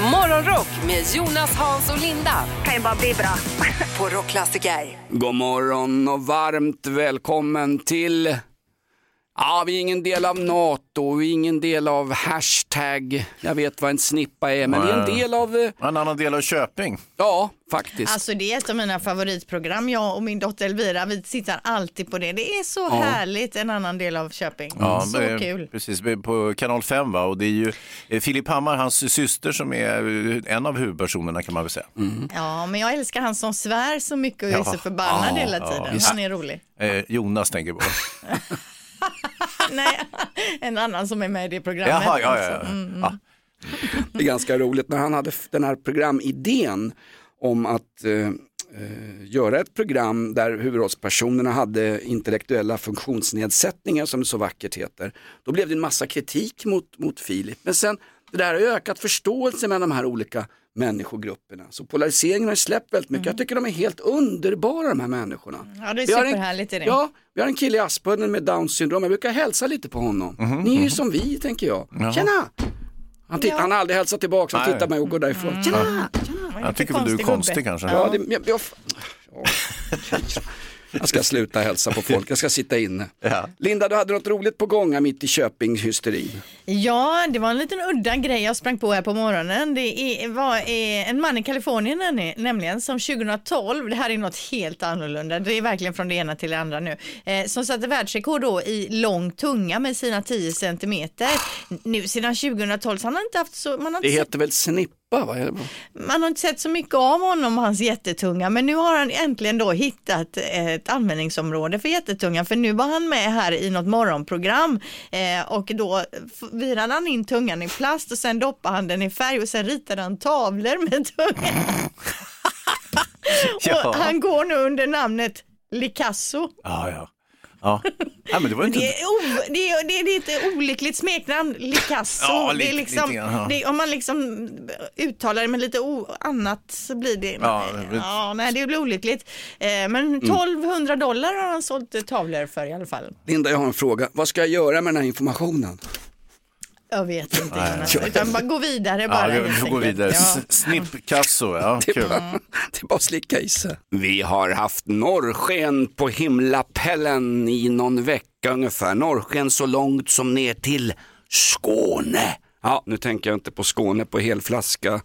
Morgonrock med Jonas, Hans och Linda kan ju bara bli bra. på Rockklassiker. God morgon och varmt välkommen till Ja, vi är ingen del av NATO, vi är ingen del av hashtag, jag vet vad en snippa är, men vi är en del av, eh, En annan del av Köping. ja faktiskt. Alltså det är ett av mina favoritprogram. Jag och min dotter Elvira, vi tittar alltid på det. Det är så härligt, en annan del av Köping. så det är- kul. Precis, på kanal 5 va? och det är ju eh, Filip Hammar, hans syster som är eh, en av huvudpersonerna kan man väl säga. Ja, men jag älskar han som svär så mycket och är Ja. så förbannad Ja, hela ja, tiden. han är rolig. Eh, Jonas tänker på. Nej, en annan som är med i det programmet. Jaha, ja, ja, ja. alltså. Mm. ja. Det är ganska roligt när han hade den här programidén om att eh, eh, göra ett program där huvudrollspersonerna hade intellektuella funktionsnedsättningar som det så vackert heter. Då blev det en massa kritik mot, mot Filip. Men sen, det där har ökat förståelse mellan de här olika människogrupperna. Så polariseringen har släppt väldigt mycket. Jag tycker de är helt underbara de här människorna. Ja, det är Vi har en- superhärligt. Är det. Ja, vi har en kille i Aspudden med Downs syndrom. Jag brukar hälsa lite på honom. Ni är ju som vi, tänker jag. Tjena! Han, titt- han har aldrig hälsat tillbaka, han tittar på mig och går därifrån. Tjena! Vad är det Jag tycker väl du är konstig gubbe? kanske. Ja, det, jag, jag, ja. jag ska sluta hälsa på folk, jag ska sitta inne. Ja. Linda, du hade något roligt på gång mitt i Köping-hysterin. Ja, det var en liten udda grej jag sprang på här på morgonen. Det var en man i Kalifornien nämli- nämligen som 2012, det här är något helt annorlunda, det är verkligen från det ena till det andra nu, eh, som satte världsrekord då i lång tunga med sina 10 centimeter. Nu sedan 2012 så han har inte haft så, man har Det inte sett heter väl snippa? Va? Man har inte sett så mycket av honom och hans jättetunga men nu har han äntligen då hittat ett användningsområde för jättetungan för nu var han med här i något morgonprogram eh, och då virade han in tungan i plast och sen doppade han den i färg och sen ritade han tavlor med tungan. Ja. och han går nu under namnet Licasso. Ja, ja. Ja. Men det var inte... Det är, o, det, är, det, ett olyckligt smeknamn, Licasso. Ja, det är lite- liksom, lite grann, ja. det, om man liksom uttalar det med lite o, annat så blir det, Ja, ja, det blir- nej det blir olyckligt. Eh, men Mm. 1200 dollar har han sålt tavlor för i alla fall. Linda, jag har en fråga. Vad ska jag göra med den här informationen? Jag vet inte, Jonas, utan bara gå vidare bara. Ja, vi helt får gå enkelt. vidare. Ja. Snippkasso, ja, Det är, bara, det är bara att slicka i sig. Vi har haft norrsken på himlapellen i någon vecka ungefär. Norrsken så långt som ner till Skåne. Ja, nu tänker jag inte på Skåne på helflaska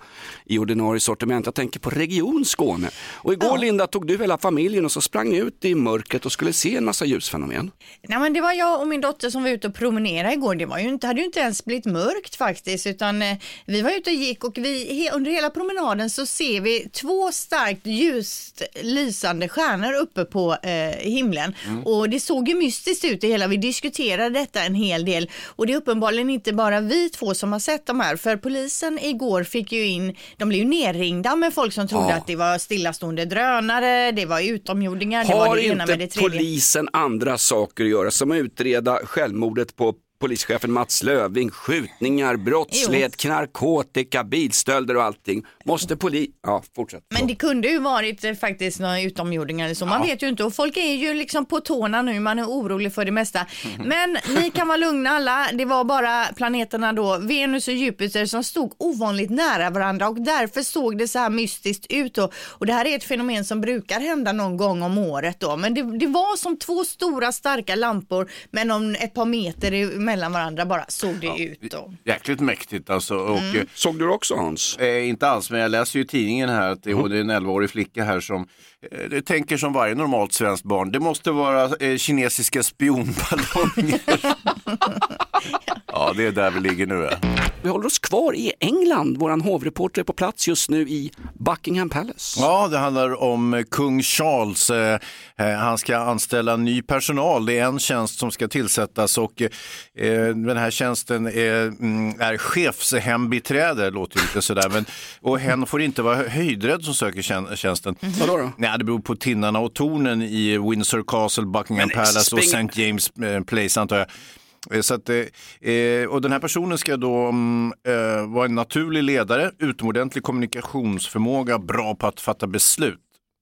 i ordinarie sortiment. Jag tänker på Region Skåne. Och igår Linda tog du hela familjen och så sprang ni ut i mörkret och skulle se en massa ljusfenomen. Nej, men det var jag och min dotter som var ute och promenerade igår. Det var ju inte, hade ju inte ens blivit mörkt faktiskt, utan eh, vi var ute och gick och vi, under hela promenaden så ser vi två starkt ljust lysande stjärnor uppe på eh, himlen. Och det såg ju mystiskt ut det hela. Vi diskuterade detta en hel del och det är uppenbarligen inte bara vi två som har sett de här, för polisen igår fick ju in, de blev ju nerringda med folk som trodde Ja. att det var stillastående drönare, det var utomjordingar, det var Har det ena med det inte tredje. polisen andra saker att göra som att utreda självmordet på polischefen Mats Löving, skjutningar, brottslighet, knarkotika, bilstölder och allting. Måste poli... Ja, fortsätt. Men det kunde ju varit eh, faktiskt några utomjordingar eller så. Man vet ju inte och folk är ju liksom på tårna nu. Man är orolig för det mesta. Men ni kan vara lugna alla. Det var bara planeterna då, Venus och Jupiter som stod ovanligt nära varandra och därför såg det så här mystiskt ut. Och, och det här är ett fenomen som brukar hända någon gång om året då. Men det, det var som två stora starka lampor men om ett par meter i- mellan varandra bara såg det ut då. Jäkligt mäktigt alltså. Och, Mm. Såg du det också Hans? Eh, inte alls, men jag läser ju tidningen här att det, och det är en 11-årig flicka här som eh, det tänker som varje normalt svenskt barn. Det måste vara eh, kinesiska spionballonger. ja, det är där vi ligger nu. Ja. Vi håller oss kvar i England. Våran hovreporter är på plats just nu i Buckingham Palace. Ja, det handlar om eh, kung Charles. Eh, eh, Han ska anställa ny personal. Det är en tjänst som ska tillsättas och den här tjänsten är, mm, är chefshembiträde, låter lite sådär. Men, och hen får inte vara höjdrädd som söker tjän- tjänsten. Vadå då? Nej, det beror på tinnarna och tornen i Windsor Castle, Buckingham Men Palace och St. James Place antar jag. Eh, Så att, eh, eh, och den här personen ska då mm, eh, vara en naturlig ledare, utomordentlig kommunikationsförmåga, bra på att fatta beslut.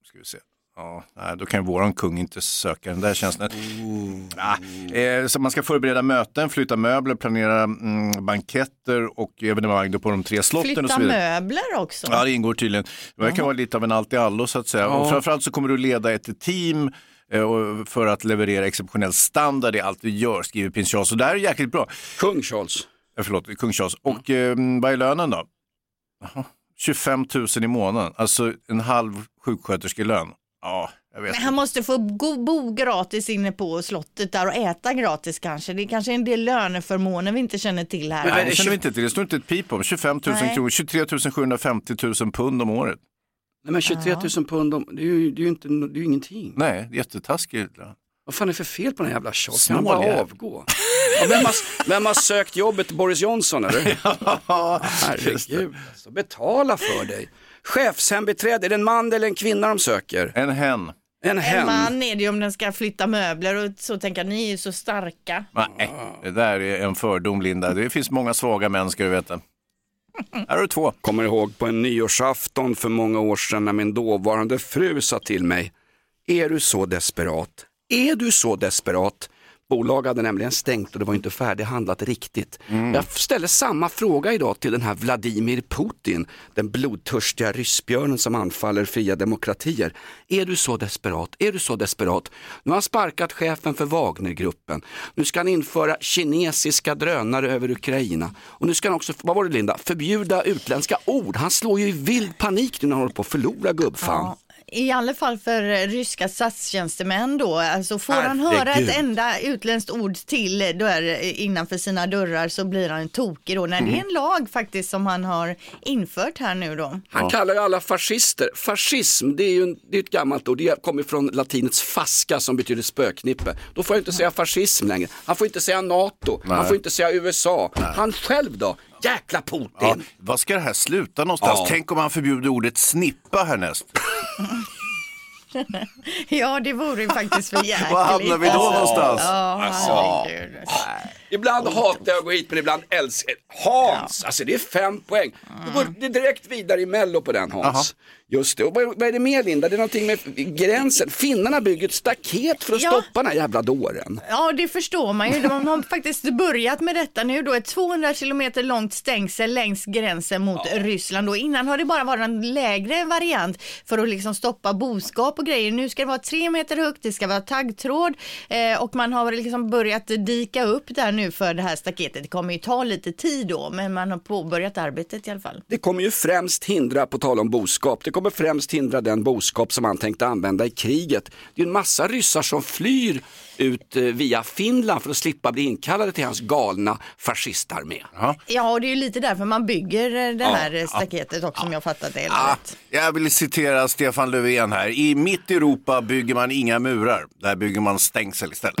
Ska vi se. Ja, då kan ju våran kung inte söka den där tjänsten. Ja, eh, så man ska förbereda möten, flytta möbler, planera mm, banketter och evenemang då på de tre slotten och Flytta så vidare. möbler också. Ja, det ingår tydligen. Det verkar vara lite av en allt i allo så att säga. Och framförallt så kommer du leda ett team och- för att leverera exceptionell standard. Är allt vi gör, skriver prins Charles. Och det här är jäkligt bra. Kung Charles. Eh, Förlåt, kung Charles. Och eh, vad är lönen då? Jaha, 25 000 i månaden, alltså en halv sjuksköterskelön. Ja, jag vet Men inte. han måste få go- bo gratis inne på slottet där och äta gratis kanske. Det är kanske är en del löneförmåner vi inte känner till här. Nej, det känner vi inte till. Det står inte ett pip om. 25 000 Nej. kronor, 23 750 000 pund om året. Nej men 23 000 pund, om- det är ju, det är ju inte, det är ju ingenting. Nej, jättetaskigt. Vad fan är det för fel på den här jävla Charles? Kan han bara avgå? Ja, vem, har, vem har sökt jobbet Boris Johnson eller? Herregud, alltså, betala för dig. Chefshembiträde, är det en man eller en kvinna de söker? En hen. En En man är det ju om den ska flytta möbler och så tänker ni är ju så starka. Nej, det där är en fördom Linda. Det finns många svaga män ska du veta. Här har du två. Kommer ihåg på en nyårsafton för många år sedan när min dåvarande fru sa till mig, är du så desperat? Är du så desperat? Bolag hade nämligen stängt och det var inte färdighandlat riktigt. Jag ställer samma fråga idag till den här Vladimir Putin, den blodtörstiga ryssbjörnen som anfaller fria demokratier. Är du så desperat? Är du så desperat? Nu har han sparkat chefen för Wagnergruppen. Nu ska han införa kinesiska drönare över Ukraina. Och nu ska han också, vad var det Linda, förbjuda utländska ord. Han slår ju i vild panik nu när han håller på att förlora gubbfan. Ja, I alla fall för ryska statstjänstemän då. Alltså får han höra Herregud. ett enda utländskt ord till där innanför sina dörrar så blir han tokig då. Nej, det är Mm. en lag faktiskt som han har infört här nu då. Han kallar ju alla fascister, fascism det är ju en, det är ett gammalt ord, det kommer från latinets fasca som betyder spöknippe. Då får jag inte säga fascism längre, han får inte säga NATO, han får inte säga USA. Han själv då, jäkla Putin. Ja, vad ska det här sluta någonstans? Ja. Tänk om han förbjuder ordet snippa härnäst. Ja, det vore ju faktiskt för jäkligt. Var hamnar vi då någonstans? Ja, herregud. Ibland hatar jag att gå hit men ibland älskar jag. Hans, alltså det är fem poäng. Då går det direkt vidare i mello på den Hans. Just det, och vad, vad är det mer Linda? Det är någonting med gränsen. Finnarna bygger ett staket för att Ja. stoppa den här jävla dåren. Ja, det förstår man ju. De har faktiskt börjat med detta nu då. Ett 200 kilometer långt stängsel längs gränsen mot Ryssland. Då. Innan har det bara varit en lägre variant för att liksom stoppa boskap och grejer. Nu ska det vara tre meter högt, det ska vara taggtråd eh, och man har liksom börjat dika upp där nu för det här staketet. Det kommer ju ta lite tid då, men man har påbörjat arbetet i alla fall. Det kommer ju främst hindra, på tal om boskap, det kommer främst hindra den boskap som han tänkte använda i kriget. Det är en massa ryssar som flyr ut eh, via Finland för att slippa bli inkallade till hans galna fascistarmé. Ja, och det är ju lite därför man bygger eh, det här eh, staketet också om jag fattat det hela Ah, rätt. jag vill citera Stefan Löfven här. I mitt Europa bygger man inga murar. Där bygger man stängsel istället.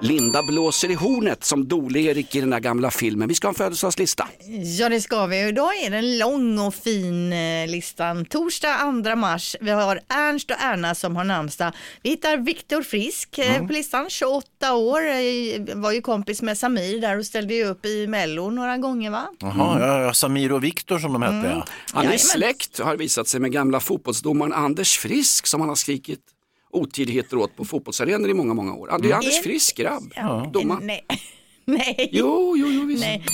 Linda blåser i hornet som Dole-Erik i den där gamla filmen. Vi ska ha en födelsedagslista. Ja det ska vi. Idag är den lång och fin eh, listan. Torsdag 2 mars. Vi har Ernst och Erna som har namnsdag. Vi hittar Viktor Frisk eh, på listan, 28 år. Eh, var ju kompis med Samir där och ställde ju upp i Mello några gånger va? Jaha, ja, ja, Samir och Viktor som de hette. Ja. Han är Jajamän. släkt, har visat sig, med gamla fotbollsdomaren Anders Frisk som han har skrikit otidigheter åt på fotbollsarenor i många, många år. Det är Anders Frisk grabb, domaren. Nej. Nej. Jo, jo, jo, visst. Nej.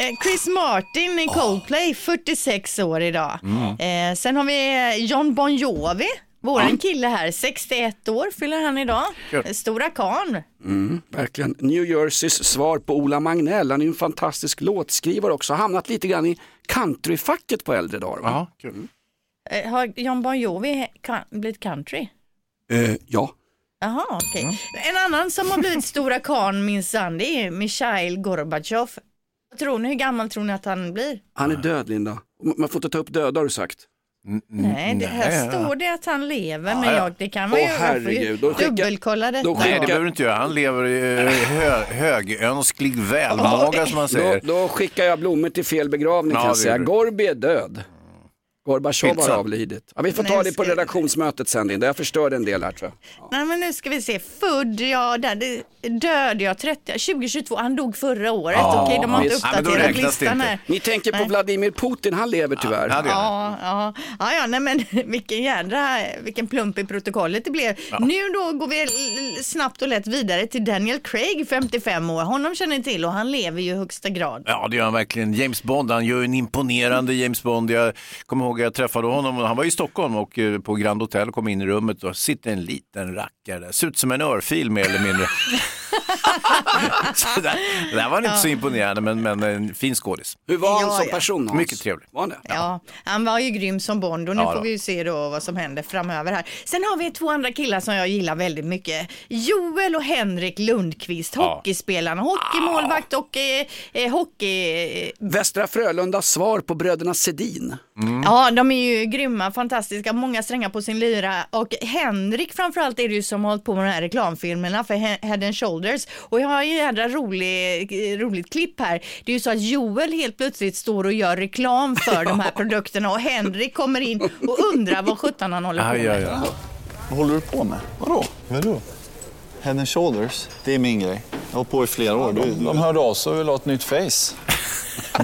Eh, Chris Martin i Coldplay, 46 år idag. Mm. Eh, sen har vi eh, John Bon Jovi, våran kille här, 61 år fyller han idag. Stora karln. Mm, verkligen. New Jerseys svar på Ola Magnell. Han är ju en fantastisk låtskrivare också. Hamnat lite grann i countryfacket på äldre dagar. Va? Ja, kul. Eh, har John Bon Jovi blivit country? Eh, ja. Jaha, okej. Mm. En annan som har blivit stora karln minsann, det är Mikhail Gorbatjov. Vad Tror ni, hur gammal tror ni att han blir? Han är död Linda. Man får inte ta upp döda har du sagt. Nej, det här nej. står det att han lever, men ja. jag, det kan man Åh, ju, herregud, då dubbelkolla detta. då Nej, det behöver du inte göra. Han lever i eh, hö, högönsklig välmåga som man Då, säger. då skickar jag blommor till fel begravning Ja, kan jag säga. Gorby är död. Gorbatjov har avlidit. Ja, vi får ta det på redaktionsmötet sen Linda. Jag förstörde en del här tror jag. Nej, men nu ska vi se. Född, ja, där, det, död, ja, 30, 2022. Han dog förra året. Ja, Okej, de har inte. Ja, uppdaterat det listan här. Ni tänker på Nej. Vladimir Putin, han lever tyvärr. Ja. Ja, ja, ja, ja, nej men vilken jädra, vilken plump i protokollet det blev. Nu då går vi snabbt och lätt vidare till Daniel Craig, 55 år. Honom känner ni till och han lever ju i högsta grad. Ja, det gör han verkligen. James Bond, han gör en imponerande James Bond. Jag kommer ihåg jag träffade honom, han var i Stockholm och eh, på Grand Hotel kom in i rummet och sitter en liten rackare där. Ser ut som en örfil mer eller mindre. så där, det där var inte så imponerande, men, men en fin skådis. Hur var han Ja, som ja. person? Hans? Mycket trevlig. Var han det? Ja, han var ju grym som Bond och nu Ja, får vi ju se då vad som händer framöver här. Sen har vi två andra killar som jag gillar väldigt mycket. Joel och Henrik Lundqvist, hockeyspelarna, hockeymålvakt och eh, eh, hockey... Västra Frölundas svar på bröderna Sedin. Ja, de är ju grymma, fantastiska, många strängar på sin lyra och Henrik framförallt är det ju som har hållit på med de här reklamfilmerna för He- Head and Shoulders och jag har ju en jädra rolig, roligt klipp här. Det är ju så att Joel helt plötsligt står och gör reklam för de här produkterna och Henrik kommer in och undrar vad sjutton han håller på Aj, med. aj, aj. Vad håller du på med? Vadå? Vadå? Head and shoulders, det är min grej. Jag har på i flera år. Du, de hörde av sig och ville ha ett nytt face.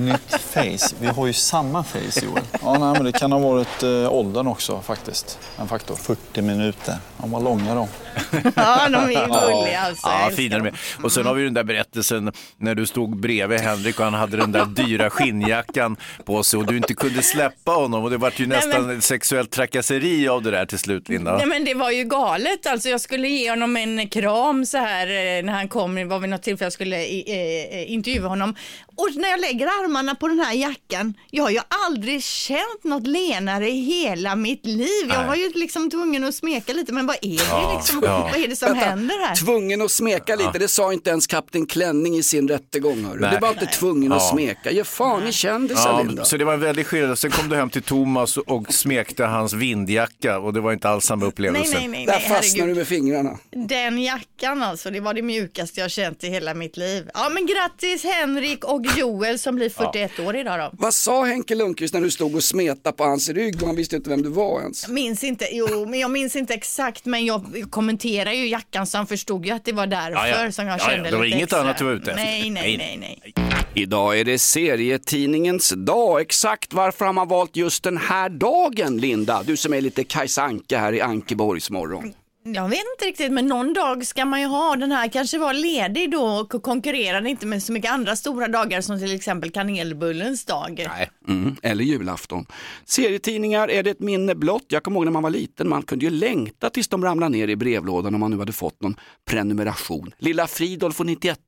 Nytt face? Vi har ju samma face, Joel. Ja, nej, men det kan ha varit eh, åldern också faktiskt. En faktor. 40 minuter. De var långa de. Ja, de är gulliga alltså. Ja, dem. med. Och sen har vi den där berättelsen när du stod bredvid Henrik och han hade den där dyra skinnjackan på sig och du inte kunde släppa honom och det var ju Nej, nästan men- ett sexuellt trakasseri av det där till slut, Linda. Nej men det var ju galet alltså. Jag skulle ge honom en kram så här eh, när han kom. Det var vid något tillfälle jag skulle eh, eh, intervjua honom. Och när jag lägger armarna på den här jackan. Jag har ju aldrig känt något lenare i hela mitt liv. Jag Nej. var ju liksom tvungen att smeka lite. Men vad är det liksom? ja. Vad är det som Vänta, händer här? Tvungen att smeka lite, det sa inte ens kapten Klänning i sin rättegång. hörru. Det var inte tvungen att Ja. smeka. Ge fan i kändisar Ja, Linda. så det var en väldig skillnad. Sen kom du hem till Thomas och smekte hans vindjacka och det var inte alls samma upplevelse. nej, nej, Där nej, fastnar herregud. du med fingrarna. Den jackan alltså, det var det mjukaste jag känt i hela mitt liv. Ja men grattis Henrik och Joel som blir 41 år idag då. Vad sa Henke Lundqvist när du stod och smetade på hans rygg och han visste inte vem du var ens? Minns inte, jo, men jag minns inte exakt, men jag kommenterar ju jackan så han förstod ju att det var därför Ja, ja. som jag Ja, ja, kände det var lite inget extra. annat du var ute efter. Nej, nej, Nej, nej, nej. Idag är det serietidningens dag. Exakt varför har man valt just den här dagen, Linda? Du som är lite Kajsa Anka här i Ankeborgs morgon. Jag vet inte riktigt, men någon dag ska man ju ha den här, kanske vara ledig då och konkurrerade inte med så mycket andra stora dagar som till exempel kanelbullens dag. Nej. Mm, eller julafton. Serietidningar är det ett minne blott. Jag kommer ihåg när man var liten, man kunde ju längta tills de ramlade ner i brevlådan om man nu hade fått någon prenumeration. Lilla Fridolf och 91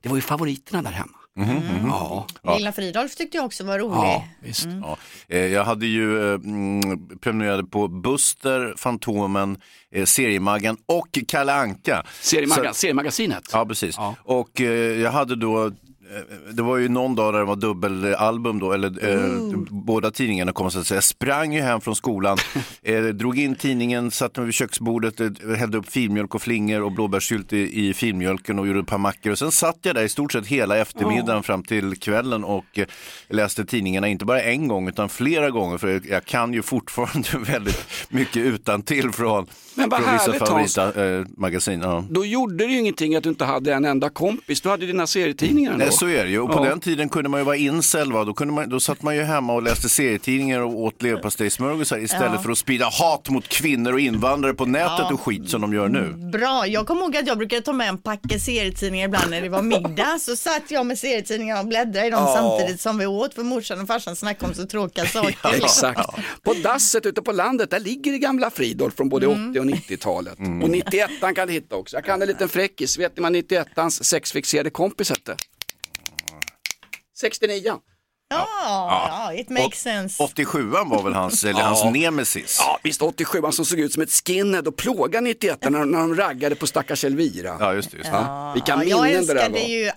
det var ju favoriterna där hemma. Ja, Lilla Fridolf tyckte jag också var rolig. ja visst. Ja. Eh, Jag hade ju eh, mm, prenumererade på Buster, Fantomen, eh, Seriemaggan och Kalle Anka. Så- seriemagasinet. Ja, precis. Ja. Och eh, jag hade då, det var ju någon dag där det var dubbelalbum då, eller eh, båda tidningarna kom så att säga. Jag sprang ju hem från skolan, eh, drog in tidningen, satte mig vid köksbordet, eh, hällde upp filmjölk och flingor och blåbärssylt i, i filmjölken och gjorde ett par mackor. Och sen satt jag där i stort sett hela eftermiddagen fram till kvällen och eh, läste tidningarna, inte bara en gång utan flera gånger, för jag kan ju fortfarande väldigt mycket utan till från, Men från vissa härligt, Hans. favorita eh, magasin. Ja. Då gjorde det ju ingenting att du inte hade en enda kompis. Du hade dina serietidningar ändå. Så är det ju. Och på Ja. den tiden kunde man ju vara incel. Va? Då, kunde man, då satt man ju hemma och läste serietidningar och åt leverpastejsmörgåsar istället Ja. för att sprida hat mot kvinnor och invandrare på nätet och skit som de gör nu. Bra, jag kommer ihåg att jag brukade ta med en packe serietidningar ibland när det var middag. Så satt jag med serietidningar och bläddrade i dem Ja. samtidigt som vi åt för morsan och farsan snackade om så tråkiga saker. Exakt. På dasset ute på landet, där ligger det gamla Fridolf från både 80 och 90-talet. Och 91 kan du hitta också. Jag kan en liten fräckis. Vet ni vad 91ans sexfixerade kompis hette? 69 Ja, ja, it makes sense. 87 var väl hans, eller Ja. hans nemesis. Ja, visst 87 han som såg ut som ett skinhead och plågade 91 när, när de raggade på stackars Elvira. Ja, just det. Just det. Ja, vilka Ja, minnen jag det där älskade var. ju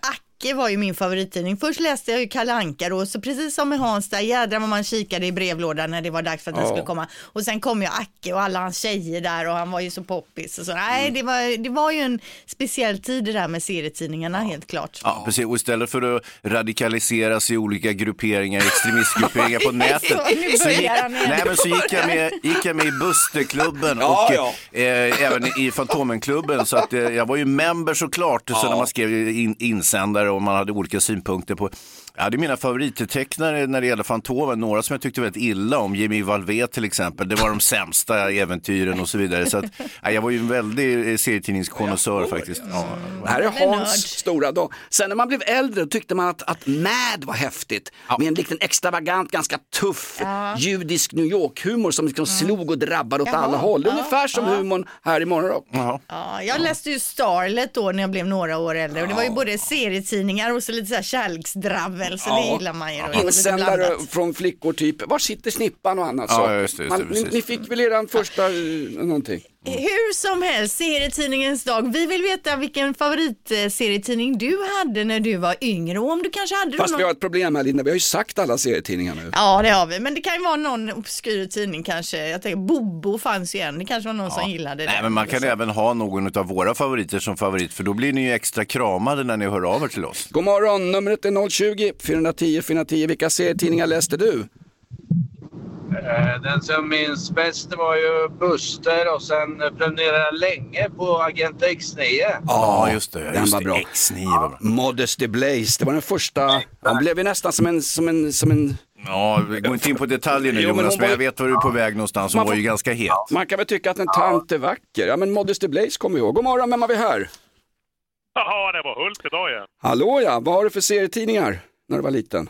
Acke var ju min favorittidning. Först läste jag ju Kalle Anka då, så precis som med Hans där, jädrar vad man kikade i brevlådan när det var dags för att den Ja. skulle komma. Och sen kom ju Acke och alla hans tjejer där och han var ju så poppis. Och så. Mm. Nej, det var, det var ju en speciell tid det där med serietidningarna, helt klart. Ja, precis. Och istället för att radikaliseras i olika grupperingar, extremistgrupperingar på nätet, Så, så, gick, nej, men så gick, jag med, gick jag med i Busterklubben Ja, och ja. Eh, även i Fantomenklubben. Så att, eh, jag var ju member såklart, så när man skrev in, insändare och man hade olika synpunkter på jag hade mina favorittecknare när det gäller Fantomen, några som jag tyckte väldigt illa om, Jimmy Valvé till exempel. Det var de sämsta äventyren och så vidare. Så att, ja, jag var ju en väldig eh, serietidningskonnässör faktiskt. Ja. Det här är är Hans stora dag. Sen när man blev äldre tyckte man att, att Mad var häftigt. Med en liten extravagant, ganska tuff judisk New York-humor som liksom slog och drabbade åt alla håll. Ungefär som humorn här i Morgonrock. Ja, jag läste ju Starlet då när jag blev några år äldre och det var ju både serietidningar och så lite så här kärleksdravel så det gillar man ju. Insändare från flickor typ, var sitter snippan och annat. Ja, så. just det, just det, Man, ni, ni fick väl eran första eh, någonting? Hur som helst, serietidningens dag. Vi vill veta vilken favoritserietidning du hade när du var yngre och om du kanske hade Fast någon... vi har ett problem här Linda, vi har ju sagt alla serietidningar nu. Ja det har vi, men det kan ju vara någon obskyr tidning kanske. Jag tänker Bobo fanns ju en, det kanske var någon som gillade Nej, den. men man kan även ha någon av våra favoriter som favorit, för då blir ni ju extra kramade när ni hör av er till oss. God morgon, numret är 020 410 410. Vilka serietidningar läste du? Eh, Den som minns bäst var ju Buster och sen prenumererade jag länge på Agent X9. Ja, just det. den Just var det. bra. X9 var bra. Modesty Blaze, det var den första. Han blev ju nästan som en, som en, som en Ja, vi går inte in på detaljer nu Jo, men Jonas, men var jag vet var du är på väg någonstans. Hon Man var ju ganska het. Man kan väl tycka att en tant är vacker. Ja men Modesty Blaze kommer vi ihåg. God morgon, vem har vi här? Jaha, det var Hult idag igen. Hallå ja, vad har du för serietidningar när du var liten?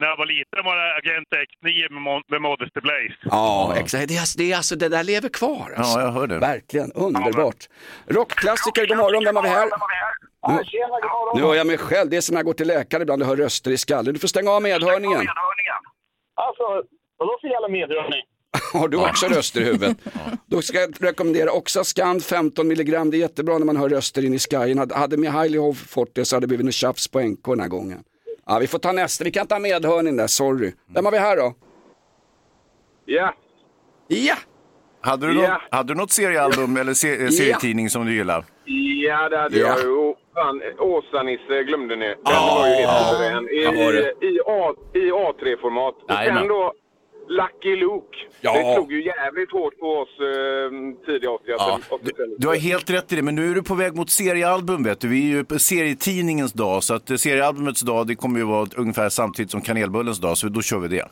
När jag var liten var det Agent X9 med, med Modesty Blaze. Ja, exakt. Det, är, alltså- det, är alltså, det där lever kvar. Alltså. Ja, jag hör det. Verkligen, underbart. Rockklassiker, god morgon, vem har vi här? Nu, nu hör jag mig själv, det är som när jag går till läkare ibland och hör röster i skallen. Du får stänga av medhörningen. Alltså, vadå för jävla medhörning? Har du också röster i huvudet? Då ska jag rekommendera Oxascand 15 milligram. Det är jättebra när man hör röster in i skyen. Hade- Hade Mihailov fått det så hade det blivit en tjafs på NK den här gången. Ja, vi får ta nästa. Vi kan ta medhörning där, sorry. Vem har vi här då? Ja. Ja! Hade du, Ja. något, hade du något seriealbum eller se, eh, serietidning som du gillar? Ja, det hade Ja. jag ju. Fan, Åsa-Nisse glömde ni. Den var ju helt suverän. I, i, i, A, i A3-format. Och sen då Lucky Luke. Ja. Det slog ju jävligt hårt på oss eh, tidiga 80 Ja, du, du har helt rätt i det, men nu är du på väg mot seriealbum vet du. Vi är ju på serietidningens dag, så att eh, seriealbumets dag det kommer ju vara ungefär samtidigt som kanelbullens dag, så då kör vi det.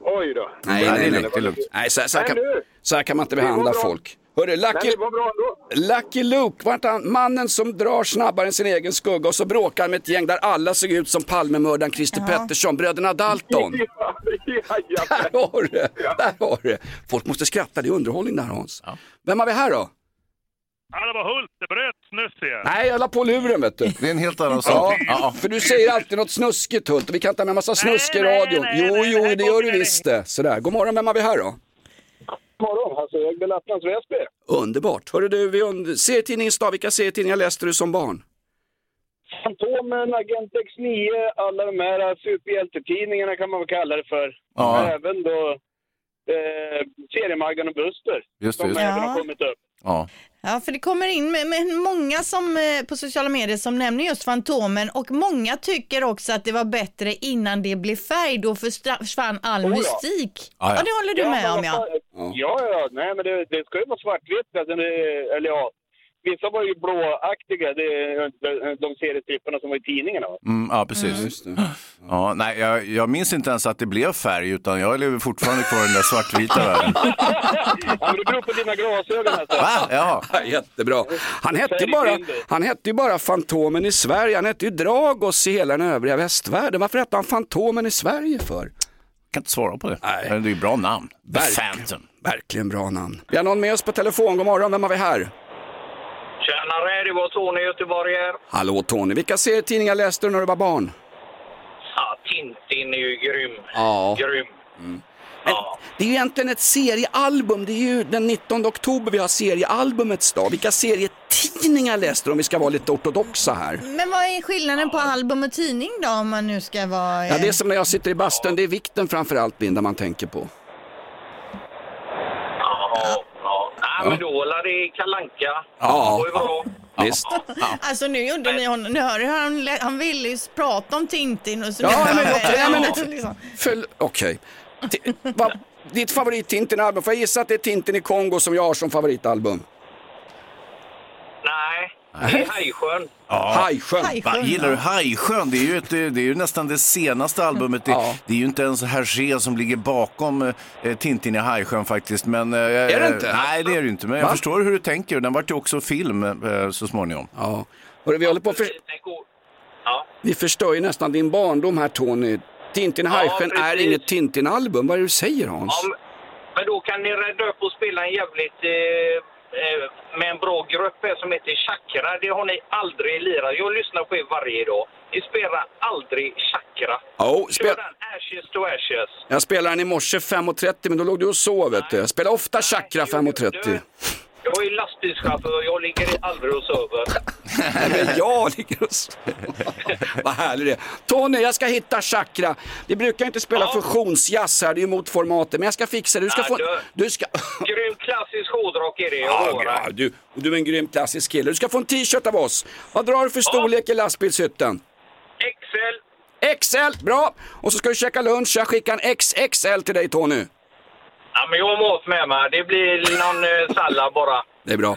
Oj då. Nej, nej, nej. det är lugnt. Nej, så, här- så, här kan, så här kan man inte behandla bra. folk. Hörru, Lucky, det var bra ändå. Lucky Luke, vart han, mannen som drar snabbare än sin egen skugga och så bråkar han med ett gäng där alla såg ut som Palmemördaren Christer Pettersson, bröderna Dalton. Ja, ja, ja. Där har du det, där har du det. Folk måste skratta, det är underhållning där Hans. Vem har vi här då? Ja, det var Hult. Det bröt snuss igen. Nej, jag la på luren vet du. Det är en helt annan Ja, sak. Ja. för du säger alltid något snuskigt Hult och vi kan inte ha med massa snusk i radion. Jo, jo, det gör du visst det. Sådär, god morgon, vem har vi här då? Morgon. Alltså, jag är Lapplands Väsby. Underbart. Hörru du, vi und- serietidningens dag, vilka serietidningar läste du som barn? Fantomen, Agent X9, alla de här superhjältetidningarna kan man väl kalla det för. Ja. Även då eh, Seriemaggan och Buster. Just det, som just även det. har kommit upp. Ja. Ja, för det kommer in med, med många som, eh, på sociala medier som nämner just Fantomen och många tycker också att det var bättre innan det blev färg. Då förstra- försvann all Oh ja. mystik. Ja, Ja, ja. det håller du med men om vad ja. fan- Ja, ja, nej men det, det ska ju vara svartvitt. Alltså, det, eller ja, vissa var ju blåaktiga, det, de seriestripparna som var i tidningarna. Mm, ja, precis. Ja, nej, jag, jag minns inte ens att det blev färg, utan jag lever fortfarande kvar i den där svartvita världen. ja, men det beror på dina glasögon. Alltså. Va? Ja. Jättebra. Han hette, ju bara, han hette ju bara Fantomen i Sverige, han hette ju Dragos i hela den övriga västvärlden. Varför hette han Fantomen i Sverige för? Jag kan inte svara på det. Men det är ju bra namn. The Verk- Phantom. Verkligen bra namn. Vi har någon med oss på telefon, god morgon, vem har vi här? Tjenare, det var Tony i Göteborg här. Hallå Tony, vilka serietidningar läste du när du var barn? Ja, Tintin är ju grym. Ja. Grym. Men det är ju egentligen ett seriealbum, det är ju den 19 oktober vi har seriealbumets dag. Vilka serietidningar läste du om vi ska vara lite ortodoxa här? Men vad är skillnaden på album och tidning då om man nu ska vara... eh, Ja, det är som när jag sitter i bastun, det är vikten framför allt Linda man tänker på. Ja, ja. Men då var det Kalanka. Ja. Det var ju bra. Visst. Alltså nu gjorde ni honom, nu hör jag han, han ville ju prata om Tintin och så Ja, men okej, ja, men- liksom. Okej. Vad- Ditt favorit-Tintin-album, får jag gissa att det är Tintin i Kongo som jag har som favoritalbum? Det är Hajsjön. Ja. Hajsjön. Va, gillar du Hajsjön? Det är ju, ett, det är ju nästan det senaste albumet. Det, det är ju inte ens Hergé som ligger bakom eh, Tintin i Hajsjön faktiskt. Men, eh, Är det inte? Nej, det är det ju inte. Men jag Va? förstår hur du tänker. Den vart ju också film eh, så småningom. Ja. Hörru, vi håller på för... Vi förstör ju nästan din barndom här Tony. Tintin i Hajsjön är precis. inget Tintin-album, vad är det du säger Hans? Ja, men- men då kan ni rädda upp och spela en jävligt... Eh, med en bra grupp här som heter Chakra. Det har ni aldrig lirat. Jag lyssnar på er varje dag. Ni spelar aldrig Chakra. Oh, spel... den Ashes to Ashes. Jag spelade den i morse 5.30 men då låg du och sov vet du. Jag spelar ofta Chakra 5.30. Jag är lastbilschaufför. Jag ligger aldrig och sover. Men jag ligger och sover. Vad härligt det är. Tony, jag ska hitta Chakra. Vi brukar inte spela fusionsjazz här, det är ju mot formatet. Men jag ska fixa det. Du ska Ja, få... du- Du ska... Grym klassisk hårdrock är det. Jag Ja, ja, du, du är en grym klassisk kille. Du ska få en t-shirt av oss. Vad drar du för storlek i lastbilshytten? XL. XL, bra! Och så ska du käka lunch. Jag skickar en XXL till dig Tony. Ja, men jag har mat med mig. Det blir någon eh, sallad bara. Det är bra.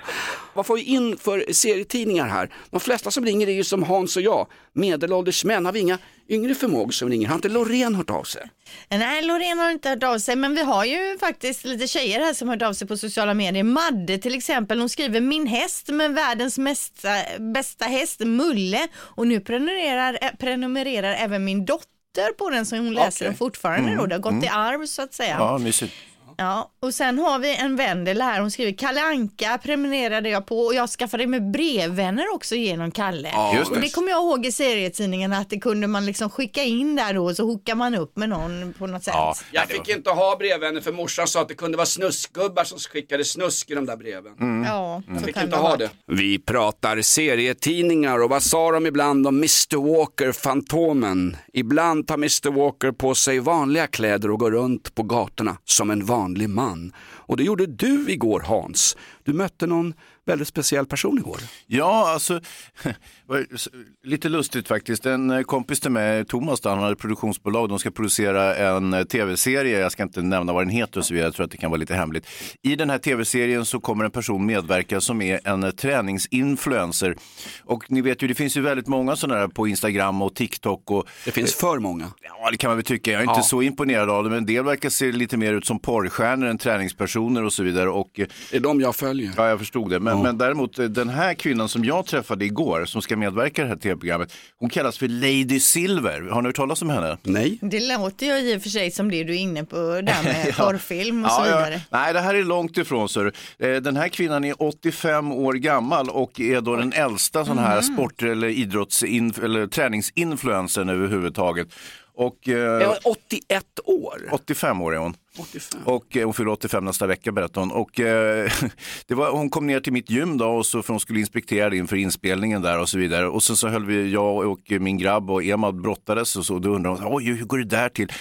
Vad får vi in för serietidningar här? De flesta som ringer är ju som Hans och jag, medelålders män. Har vi inga yngre förmågor som ringer? Har inte Loreen hört av sig? Nej, Loreen har inte hört av sig, men vi har ju faktiskt lite tjejer här som har hört av sig på sociala medier. Madde till exempel, hon skriver min häst med världens mesta, bästa häst, Mulle, och nu prenumererar, prenumererar även min dotter på den så hon läser Okej. den fortfarande Mm, då. Det har gått mm. i arv så att säga. Ja, mysigt. Ja, och sen har vi en Wendel här, hon skriver Kalle Anka prenumererade jag på och jag skaffade mig brevvänner också genom Kalle. Ja, just och det. kommer jag ihåg i serietidningen att det kunde man liksom skicka in där då och så hookar man upp med någon på något sätt. Jag fick inte ha brevvänner för morsan sa att det kunde vara snuskgubbar som skickade snusk i de där breven. Ja, Jag så fick kan inte det ha det. Vi pratar serietidningar och vad sa de ibland om Mr Walker, Fantomen? Ibland tar Mr Walker på sig vanliga kläder och går runt på gatorna som en vanlig man. Och det gjorde du igår Hans. Du mötte någon väldigt speciell person igår. Ja, alltså, lite lustigt faktiskt. En eh, kompis till mig, Thomas, då, han har ett produktionsbolag. De ska producera en eh, tv-serie. Jag ska inte nämna vad den heter och så vidare. Jag tror att det kan vara lite hemligt. I den här tv-serien så kommer en person medverka som är en eh, träningsinfluencer. Och ni vet ju, det finns ju väldigt många sådana här på Instagram och TikTok. Och, Det finns för många. Ja, det kan man väl tycka. Jag är inte Ja. så imponerad av det, men en del verkar se lite mer ut som porrstjärnor än träningspersoner och så vidare. Och, det är de jag följer. Ja, jag förstod det. Men, men däremot eh, den här kvinnan som jag träffade igår, som ska medverka i det här tv-programmet, hon kallas för Lady Silver. Har ni hört talas om henne? Nej. Det låter ju i och för sig som det du är inne på där med Ja. porrfilm och så Ja, ja. vidare. Nej, det här är långt ifrån. Så. Den här kvinnan är 85 år gammal och är då den äldsta sån här Mhm. sport eller idrotts eller träningsinfluensen överhuvudtaget. Och, eh, Är hon 81 år? 85 år är hon. 85. Och eh, hon fyller 85 nästa vecka berättade hon. Och, eh, det var, hon kom ner till mitt gym då och så för hon skulle inspektera det inför inspelningen där och så vidare. Och sen så höll vi, jag och min grabb och Emad brottades och så. Då undrade hon, oj hur går det där till?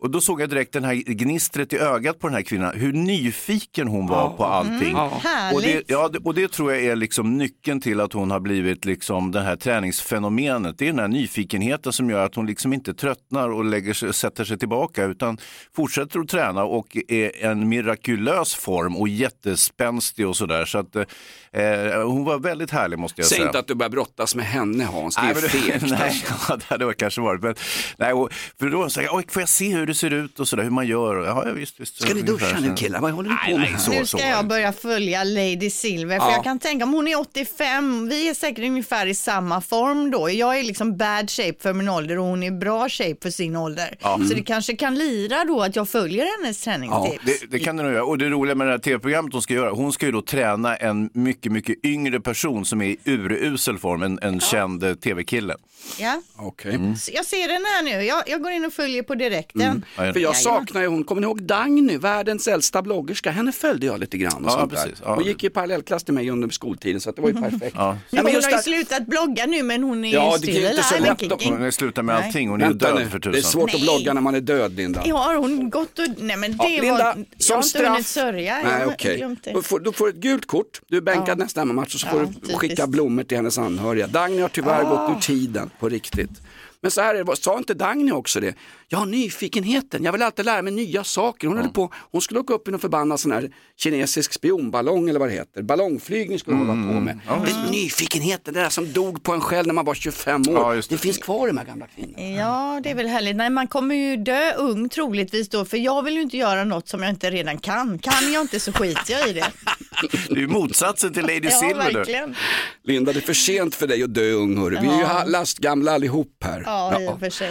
Och då såg jag direkt den här gnistret i ögat på den här kvinnan, hur nyfiken hon var på allting. Mm, Och det, ja, och det tror jag är liksom nyckeln till att hon har blivit liksom det här träningsfenomenet. Det är den här nyfikenheten som gör att hon liksom inte tröttnar och lägger sig, sätter sig tillbaka utan fortsätter att träna och är en mirakulös form och jättespänstig och sådär. Så att, eh, hon var väldigt härlig måste jag Säg säga. inte att du börjar brottas med henne Hans, det är Nej, fegt. Nej, ja, det hade kanske varit. Men, nej, och, för då sa jag, "Oj, får jag se hur det ser ut och sådär, hur man gör? Och, Ja, ja, visst, visst. Ska ni duscha nu killar? Vad håller ni på med nej, här? så, nu så. ska jag börja följa Lady Silver för Ja. jag kan tänka om hon är 85, vi är säkert ungefär i samma form då. Jag är liksom bad shape för min ålder och hon är bra shape för sin ålder. Ja. Så det kanske kan lira då att jag följer hennes Ja, träningstips. det, det kan du nog göra. Och det roliga med det här tv-programmet hon ska göra, hon ska ju då träna en mycket, mycket yngre person som är i urusel form, en, en känd eh, tv-kille. Ja. Okej. Så jag ser den här nu, jag, jag går in och följer på direkten. För jag saknar ju hon, kommer ni ihåg Dagny, världens äldsta bloggerska, henne följde jag lite grann. Och Ja, sånt precis. Ja. Hon gick i parallellklass till mig under skoltiden så att det var ju perfekt. Ja. Men hon just har ju slutat blogga nu men hon är Ja, ju det är ju still inte så lätt. Hon är slutat med allting, hon är ju död nu, för tusan. det är svårt att blogga när man är död Linda. Ja, har hon gått och... Nej men det Ja, var... Linda, jag som har inte hunnit sörja. Jag Nej, har det. Då, får, då får du ett gult kort, du är bänkad Ja. nästa match och så Ja, får du skicka blommor till hennes anhöriga. Dagny har tyvärr gått ur tiden på riktigt. Men så här är det, sa inte Dagny också det? Jag har nyfikenheten, jag vill alltid lära mig nya saker. Hon, höll på, hon skulle åka upp i någon förbannad sån här kinesisk spionballong eller vad det heter. Ballongflygning skulle hon hålla på med. Det är nyfikenheten, det där som dog på en själv när man var 25 år. Ja, det. det. finns kvar de här gamla kvinnorna. Ja, det är väl härligt. Nej, man kommer ju dö ung troligtvis då, för jag vill ju inte göra något som jag inte redan kan. Kan jag inte så skiter jag i det. Det är ju motsatsen till Lady Ja, Silver. du. verkligen. Linda, det är för sent för dig att dö ung hörru. Vi är ju lastgamla allihop här. Ja, i och för sig.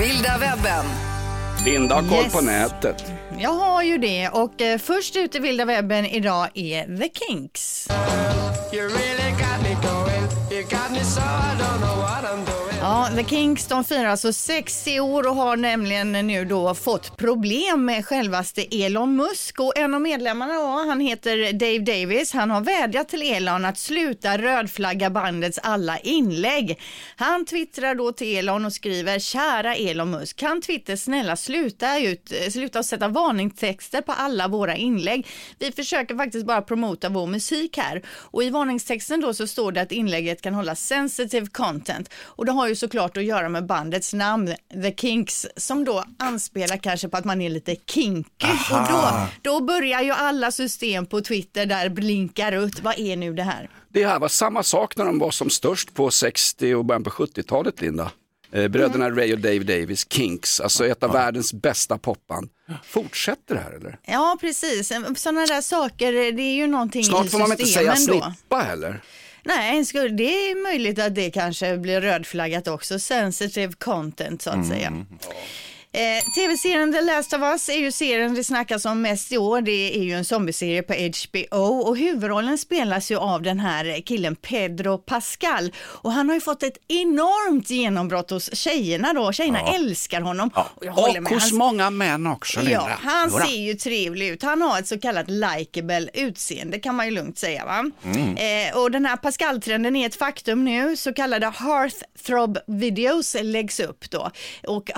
Vilda webben. Linda har koll Yes. på nätet. Jag har ju det och eh, först ut i vilda webben idag är The Kinks. Ja, The Kinks de firar alltså 60 år och har nämligen nu då fått problem med självaste Elon Musk och en av medlemmarna då, han heter Dave Davis, han har vädjat till Elon att sluta rödflagga bandets alla inlägg. Han twittrar då till Elon och skriver kära Elon Musk, kan Twitter snälla sluta ut, sluta sätta varningstexter på alla våra inlägg. Vi försöker faktiskt bara promota vår musik här och i varningstexten då så står det att inlägget kan hålla sensitive content och det har ju såklart att göra med bandets namn The Kinks som då anspelar kanske på att man är lite kinky och då, då börjar ju alla system på Twitter där blinkar ut. Vad är nu det här? Det här var samma sak när de var som störst på 60 och början på 70-talet Linda. Eh, bröderna Mm. Ray och Dave Davis, Kinks, alltså ett av världens bästa popband. Fortsätter det här eller? Ja, precis. Sådana där saker, det är ju någonting Snart i får man inte säga då. snippa heller? Nej, det är möjligt att det kanske blir rödflaggat också. Sensitive content så att Mm. säga. Eh, Tv-serien The Last of Us är ju serien det snackas om mest i år. Det är ju en zombieserie på HBO och huvudrollen spelas ju av den här killen Pedro Pascal och han har ju fått ett enormt genombrott hos tjejerna då. Tjejerna Ja. älskar honom. Och, håller Och med. hos Han- många män också Linda. Ja, han Jodå. ser ju trevlig ut. Han har ett så kallat likeable utseende kan man ju lugnt säga va. Mm. Eh, och den här Pascal-trenden är ett faktum nu. Så kallade heartthrob videos läggs upp då. Och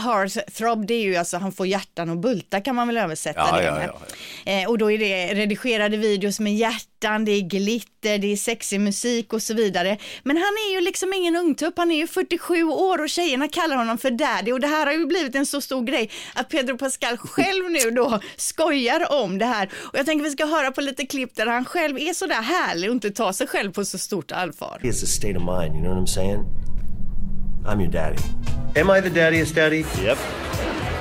heartthrob det är ju alltså han får hjärtan och bulta kan man väl översätta Ja, det ja, med. ja, Eh, och då är det redigerade videos med hjärtan, det är glitter, det är sexig musik och så vidare. Men han är ju liksom ingen ungtupp, han är ju 47 år och tjejerna kallar honom för daddy och det här har ju blivit en så stor grej att Pedro Pascal själv nu då skojar om det här. Och jag tänker vi ska höra på lite klipp där han själv är så där härlig och inte tar sig själv på så stort allvar. It's a state of mind, you know what I'm saying? I'm your daddy. Am I the daddiest daddy? Yep.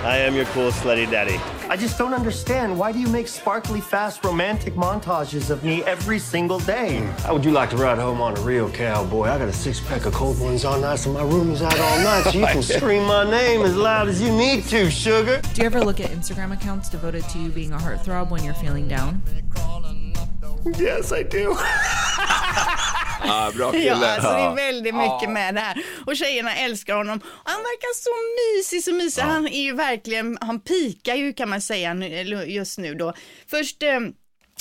I am your cool slutty daddy. I just don't understand. Why do you make sparkly, fast, romantic montages of me every single day? How would you like to ride home on a real cowboy? I got a six pack of cold ones on ice, and my room is out all night, so you can scream my name as loud as you need to, sugar. Do you ever look at Instagram accounts devoted to you being a heartthrob when you're feeling down? Yes, I do. Ja, bra kille. Ja, alltså det är Ja. väldigt mycket Ja. med det här. Och tjejerna älskar honom. Han verkar så mysig, så mysig. Han är ju verkligen, han pikar ju kan man säga just nu då. Först eh,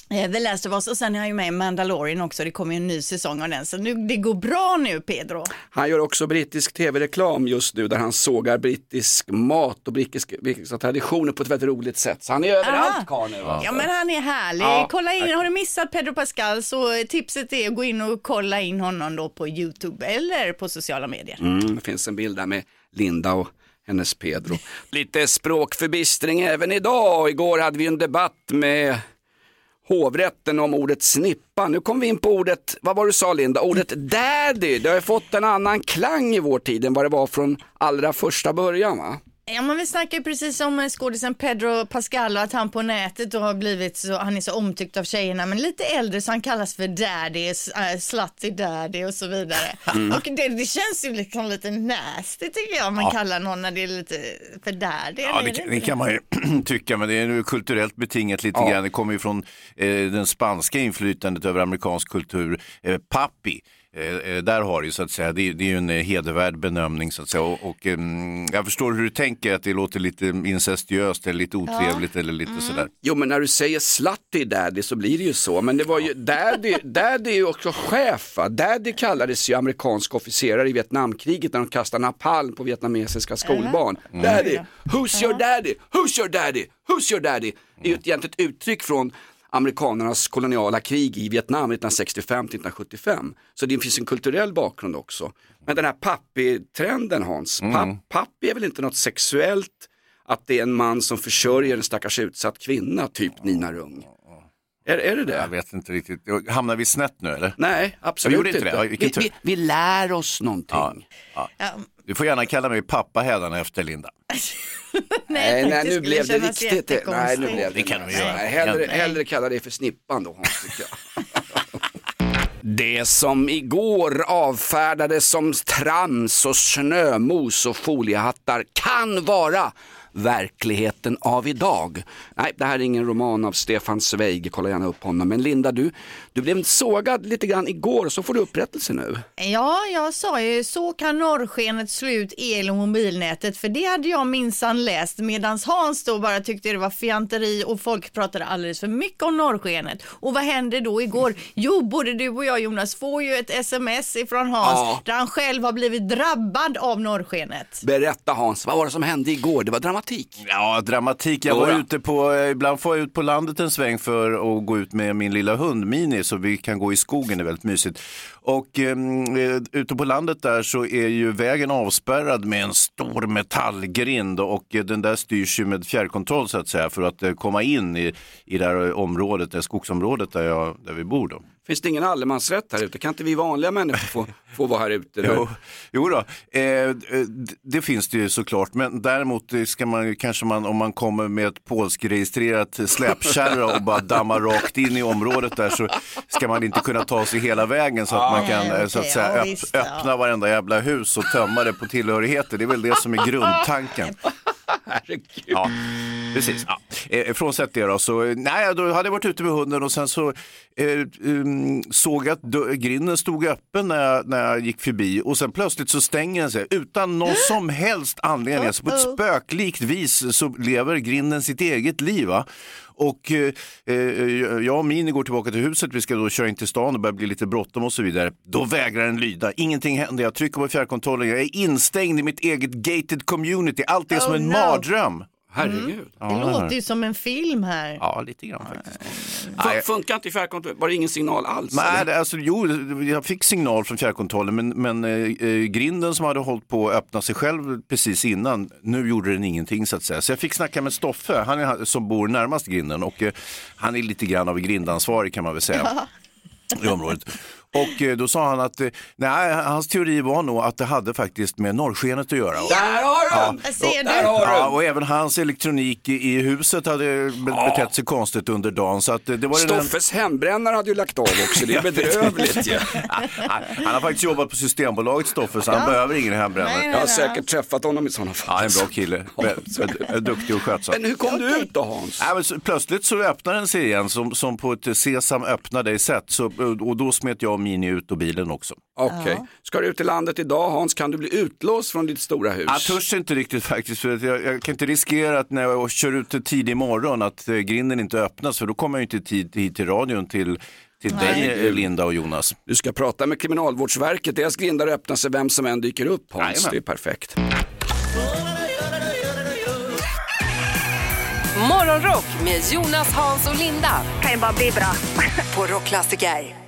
The Last of Us och sen är han ju med i Mandalorian också. Det kommer ju en ny säsong av den. Så nu, det går bra nu Pedro. Han gör också brittisk tv-reklam just nu där han sågar brittisk mat och brittiska, traditioner på ett väldigt roligt sätt. Så han är överallt karl nu. Ja men han är härlig. Ja. Kolla in, har du missat Pedro Pascal så tipset är att gå in och kolla in honom då på YouTube eller på sociala medier. Mm, det finns en bild där med Linda och hennes Pedro. Lite språkförbistring även idag. Igår hade vi en debatt med hovrätten om ordet snippa. Nu kom vi in på ordet, vad var du sa Linda, ordet daddy. Det har ju fått en annan klang i vår tid än vad det var från allra första början va? Ja men vi snackar ju precis om eh, skådisen Pedro Pascal och att han på nätet då har blivit så, han är så omtyckt av tjejerna men lite äldre så han kallas för daddy, äh, slutty daddy och så vidare. Mm. Och det, det känns ju liksom lite nasty tycker jag om man Ja. kallar någon när det är lite för daddy. Ja, det, är det kan man ju tycka, men det är nu kulturellt betingat lite Ja. grann. Det kommer ju från eh, den spanska inflytandet över amerikansk kultur. Eh, papi, eh, eh, där har det ju så att säga, det, det är ju en eh, hedervärd benämning så att säga. Och, och ehm, jag förstår hur du tänker, att det låter lite incestuöst eller lite otrevligt eller lite sådär. Jo men när du säger slutty daddy så blir det ju så. Men det var ju, daddy, daddy är ju också chef. va? Daddy kallades ju amerikanska officerare i Vietnamkriget när de kastade napalm på vietnamesiska skolbarn. Mm. Daddy, who's your daddy? Who's your daddy? Who's your daddy? Det är ju ett egentligen ett uttryck från amerikanernas koloniala krig i Vietnam 1965-1975. Så det finns en kulturell bakgrund också. Men den här pappi-trenden Hans, Mm. papp, pappi är väl inte något sexuellt att det är en man som försörjer en stackars utsatt kvinna, typ Nina Rung. Är, är det det? Jag vet inte riktigt, Hamnar vi snett nu eller? Nej, absolut inte inte. vi, vi, vi lär oss någonting. Ja, ja. Du får gärna kalla mig pappa hädanefter Linda. Nej, nej, det nu blev det riktigt. Nej, nu blev det. Det kan vi nej, göra. Hellre, Nej. hellre kalla det för snippan då, Hans, tycker jag. Det som igår avfärdades som trams och snömos och foliehattar kan vara verkligheten av idag. Nej, det här är ingen roman av Stefan Zweig, kolla gärna upp honom. Men Linda, du, du blev sågad lite grann igår, så får du upprättelse nu. Ja, jag sa ju så kan norrskenet slå ut el och mobilnätet för det hade jag minsann läst medan Hans då bara tyckte det var fianteri och folk pratade alldeles för mycket om norrskenet. Och vad hände då igår? Jo, både du och jag Jonas får ju ett sms ifrån Hans Ja. där han själv har blivit drabbad av norrskenet. Berätta Hans, vad var det som hände igår? Det var dramatik. Ja, dramatik. Jag var ute på, eh, ibland får jag ut på landet en sväng för att gå ut med min lilla hund Mini så vi kan gå i skogen, det är väldigt mysigt. Och ehm, eh, ute på landet där så är ju vägen avspärrad med en stor metallgrind och eh, den där styrs ju med fjärrkontroll så att säga för att eh, komma in i, i det här området, det här skogsområdet där, jag, där vi bor då. Finns det ingen allemansrätt här ute? Kan inte vi vanliga människor få, få vara här ute? Jo, jo då, eh, det finns det ju såklart. Men däremot ska man kanske man, om man kommer med ett polskregistrerat släpkärra och bara dammar rakt in i området där så ska man inte kunna ta sig hela vägen så att man kan eh, så att säga ja, öpp, visst, ja. öppna varenda jävla hus och tömma det på tillhörigheter. Det är väl det som är grundtanken. Ja, precis. Ja. Eh, frånsett det då, så nej, då hade jag varit ute med hunden och sen så eh, um, såg jag att grinden stod öppen när jag, när jag gick förbi och sen plötsligt så stänger den sig utan någon som helst anledning. Alltså på ett spöklikt vis så lever grinden sitt eget liv. Va? Och eh, eh, jag och Mini går tillbaka till huset, vi ska då köra in till stan och börjar bli lite bråttom och så vidare. Då vägrar den lyda, ingenting händer, jag trycker på fjärrkontrollen, jag är instängd i mitt eget gated community, allt är som Oh, en no. mardröm. Herregud. Ja, Det låter ju som en film här. Ja, lite grann faktiskt. Fun- Funkar inte i fjärrkontroll? Var det ingen signal alls? Nej, eller? det, alltså, jo, jag fick signal från fjärrkontrollen men, men eh, eh, grinden som hade hållit på att öppna sig själv precis innan, nu gjorde den ingenting så att säga. Så jag fick snacka med Stoffe, han är, som bor närmast grinden och eh, han är lite grann av grindansvarig kan man väl säga. i området. Och eh, då sa han att, eh, nej, hans teori var nog att det hade faktiskt med norrskenet att göra. Där har du den! Jag ser du. Ja, och även hans elektronik i, huset hade be- betett sig konstigt under dagen. Så att eh, det var ju den, Stoffes hembrännare hade ju lagt av också, det är bedrövligt ju. han, han har faktiskt jobbat på Systembolaget, Stoffe, så han behöver ingen hembrännare. Jag har säkert träffat honom i sådana fall. Ja, en bra kille. Vä- Duktig och skötsam. Men hur kom du ut då Hans? Men så, plötsligt så öppnar den sig igen som, som på ett Sesam öppnar dig sätt. Så, och då smet jag Mini ut och bilen också. Okej, ska du ut i landet idag Hans, kan du bli utlåst från ditt stora hus? Jag törs inte riktigt faktiskt. För att jag, jag kan inte riskera att när jag kör ut tidig morgon att eh, grinden inte öppnas. För då kommer jag inte tid hit till radion till, till dig eh, Linda och Jonas. Du ska prata med Kriminalvårdsverket, deras grindar öppnar sig vem som än dyker upp Hans, Jajamän. det är perfekt. Morgonrock med Jonas, Hans och Linda. Kan ju bara bli bra. På Rockklassiker.